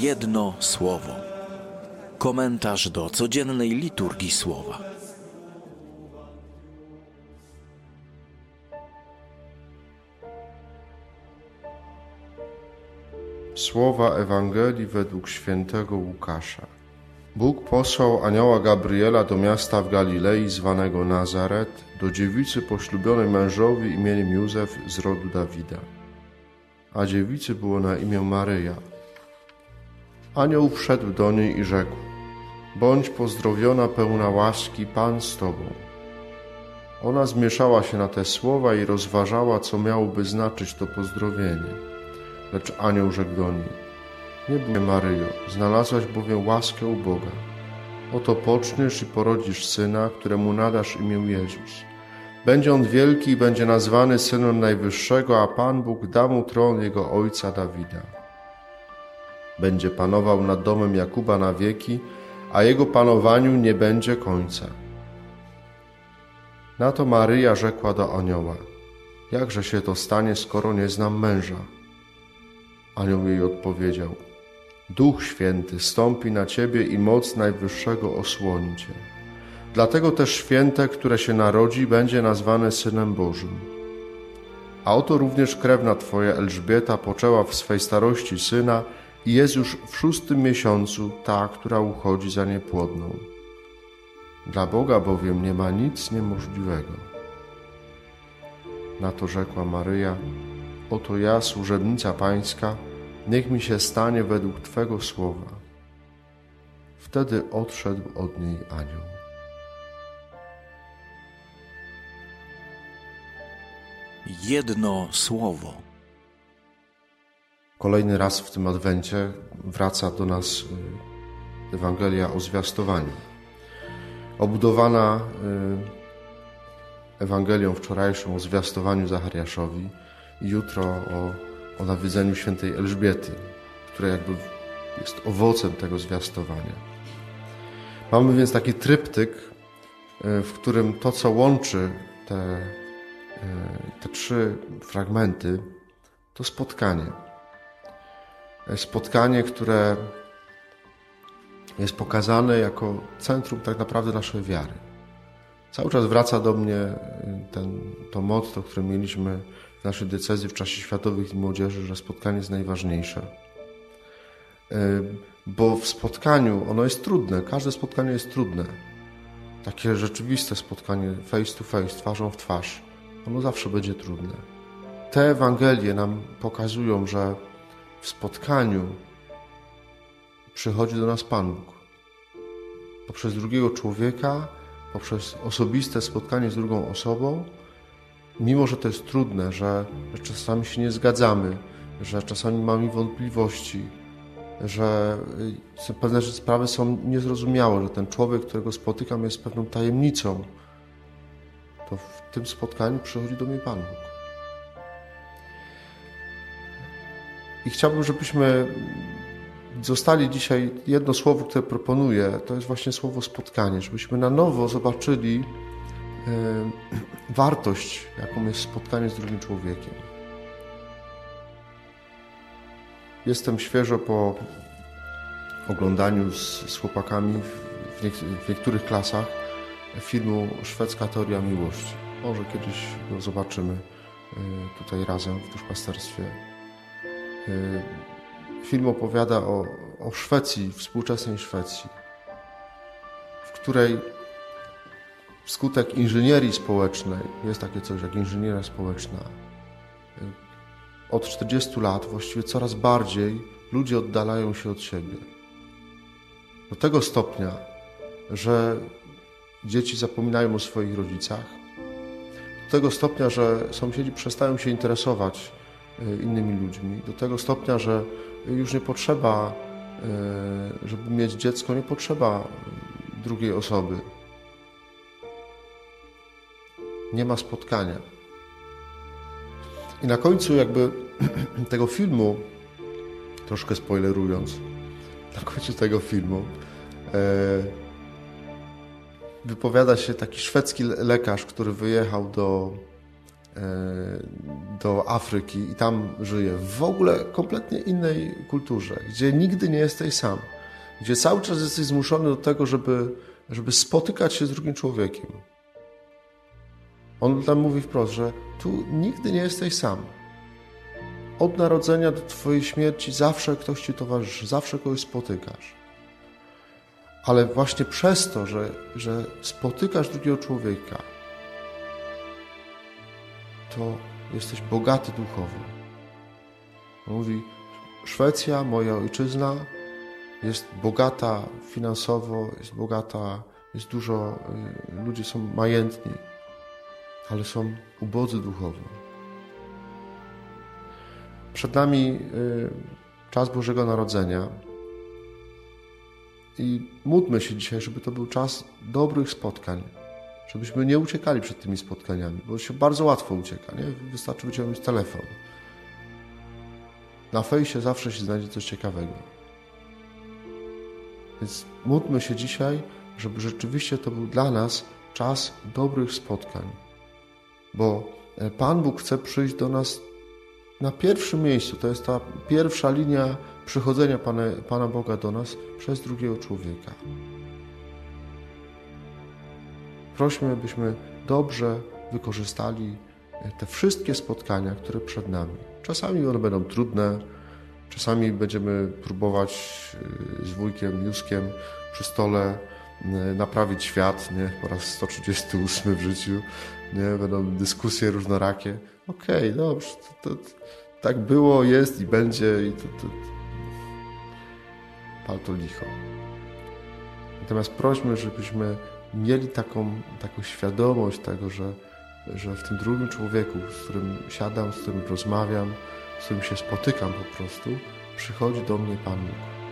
Jedno słowo. Komentarz do codziennej liturgii słowa. Słowa Ewangelii według świętego Łukasza. Bóg posłał anioła Gabriela do miasta w Galilei zwanego Nazaret, do dziewicy poślubionej mężowi imieniem Józef z rodu Dawida. A dziewicy było na imię Maryja. Anioł wszedł do niej i rzekł: Bądź pozdrowiona, pełna łaski, Pan z tobą. Ona zmieszała się na te słowa i rozważała, co miałoby znaczyć to pozdrowienie. Lecz anioł rzekł do niej: Nie bój, Maryjo, znalazłaś bowiem łaskę u Boga. Oto poczniesz i porodzisz syna, któremu nadasz imię Jezus. Będzie on wielki i będzie nazwany synem Najwyższego, a Pan Bóg da mu tron jego ojca Dawida. Będzie panował nad domem Jakuba na wieki, a jego panowaniu nie będzie końca. Na to Maryja rzekła do anioła: Jakże się to stanie, skoro nie znam męża? Anioł jej odpowiedział: Duch Święty stąpi na ciebie i moc Najwyższego osłoni cię. Dlatego też święte, które się narodzi, będzie nazwane Synem Bożym. A oto również krewna twoja Elżbieta poczęła w swej starości syna i jest już w szóstym miesiącu ta, która uchodzi za niepłodną. Dla Boga bowiem nie ma nic niemożliwego. Na to rzekła Maryja: Oto ja, służebnica Pańska, niech mi się stanie według Twego słowa. Wtedy odszedł od niej anioł. Jedno słowo. Kolejny raz w tym adwencie wraca do nas y, Ewangelia o zwiastowaniu. Obudowana y, Ewangelią wczorajszą o zwiastowaniu Zachariaszowi i jutro o, o nawiedzeniu świętej Elżbiety, które jakby jest owocem tego zwiastowania. Mamy więc taki tryptyk, y, w którym to, co łączy te, te trzy fragmenty, to spotkanie spotkanie, które jest pokazane jako centrum tak naprawdę naszej wiary. Cały czas wraca do mnie y, ten, to motto, które mieliśmy w naszej decyzji w czasie Światowych Dni Młodzieży, że spotkanie jest najważniejsze. Y, bo w spotkaniu ono jest trudne, każde spotkanie jest trudne. Takie rzeczywiste spotkanie face to face, twarzą w twarz, ono zawsze będzie trudne. Te Ewangelie nam pokazują, że w spotkaniu przychodzi do nas Pan Bóg. Poprzez drugiego człowieka, poprzez osobiste spotkanie z drugą osobą, mimo że to jest trudne, że, że czasami się nie zgadzamy, że czasami mamy wątpliwości, że y, pewne sprawy są niezrozumiałe, że ten człowiek, którego spotykam, jest pewną tajemnicą, to w tym spotkaniu przychodzi do mnie Pan Bóg. I chciałbym, żebyśmy zostali dzisiaj jedno słowo, które proponuję, to jest właśnie słowo spotkanie, żebyśmy na nowo zobaczyli y, wartość, jaką jest spotkanie z drugim człowiekiem. Jestem świeżo po oglądaniu z, z chłopakami w, niek w, niektórych klasach filmu Szwedzka Teoria Miłości. Może kiedyś go zobaczymy y, tutaj razem w duszpasterstwie. Y, film opowiada o, o Szwecji, współczesnej Szwecji, w której wskutek inżynierii społecznej, jest takie coś jak inżynieria społeczna, y, od 40 lat właściwie coraz bardziej ludzie oddalają się od siebie. Do tego stopnia, że dzieci zapominają o swoich rodzicach, do tego stopnia, że sąsiedzi przestają się interesować innymi ludźmi. Do tego stopnia, że już nie potrzeba, e, żeby mieć dziecko, nie potrzeba drugiej osoby. Nie ma spotkania. I na końcu jakby tego filmu, troszkę spoilerując, na końcu tego filmu e, wypowiada się taki szwedzki lekarz, który wyjechał do do Afryki i tam żyję, w ogóle kompletnie innej kulturze, gdzie nigdy nie jesteś sam, gdzie cały czas jesteś zmuszony do tego, żeby, żeby spotykać się z drugim człowiekiem. On tam mówi wprost, że tu nigdy nie jesteś sam. Od narodzenia do Twojej śmierci zawsze ktoś Ci towarzyszy, zawsze kogoś spotykasz. Ale właśnie przez to, że, że spotykasz drugiego człowieka, to jesteś bogaty duchowo. Mówi, Szwecja, moja ojczyzna, jest bogata finansowo, jest bogata, jest dużo, y, ludzie są majętni, ale są ubodzy duchowo. Przed nami y, czas Bożego Narodzenia i módlmy się dzisiaj, żeby to był czas dobrych spotkań, żebyśmy nie uciekali przed tymi spotkaniami, bo się bardzo łatwo ucieka, nie? Wystarczy wyciągnąć telefon. Na fejsie zawsze się znajdzie coś ciekawego. Więc módlmy się dzisiaj, żeby rzeczywiście to był dla nas czas dobrych spotkań, bo e, Pan Bóg chce przyjść do nas na pierwszym miejscu. To jest ta pierwsza linia przychodzenia Pana, Pana Boga do nas przez drugiego człowieka. Prośmy, byśmy dobrze wykorzystali te wszystkie spotkania, które przed nami. Czasami one będą trudne, czasami będziemy próbować y, z wujkiem Juskiem przy stole y, naprawić świat, nie? po raz 138 w życiu, nie? będą dyskusje różnorakie. Okej, okay, dobrze, to, to, tak było, jest i będzie i to, to... pal to licho. Natomiast prośmy, żebyśmy mieli taką, taką świadomość tego, że, że w tym drugim człowieku, z którym siadam, z którym rozmawiam, z którym się spotykam po prostu, przychodzi do mnie Pan Bóg.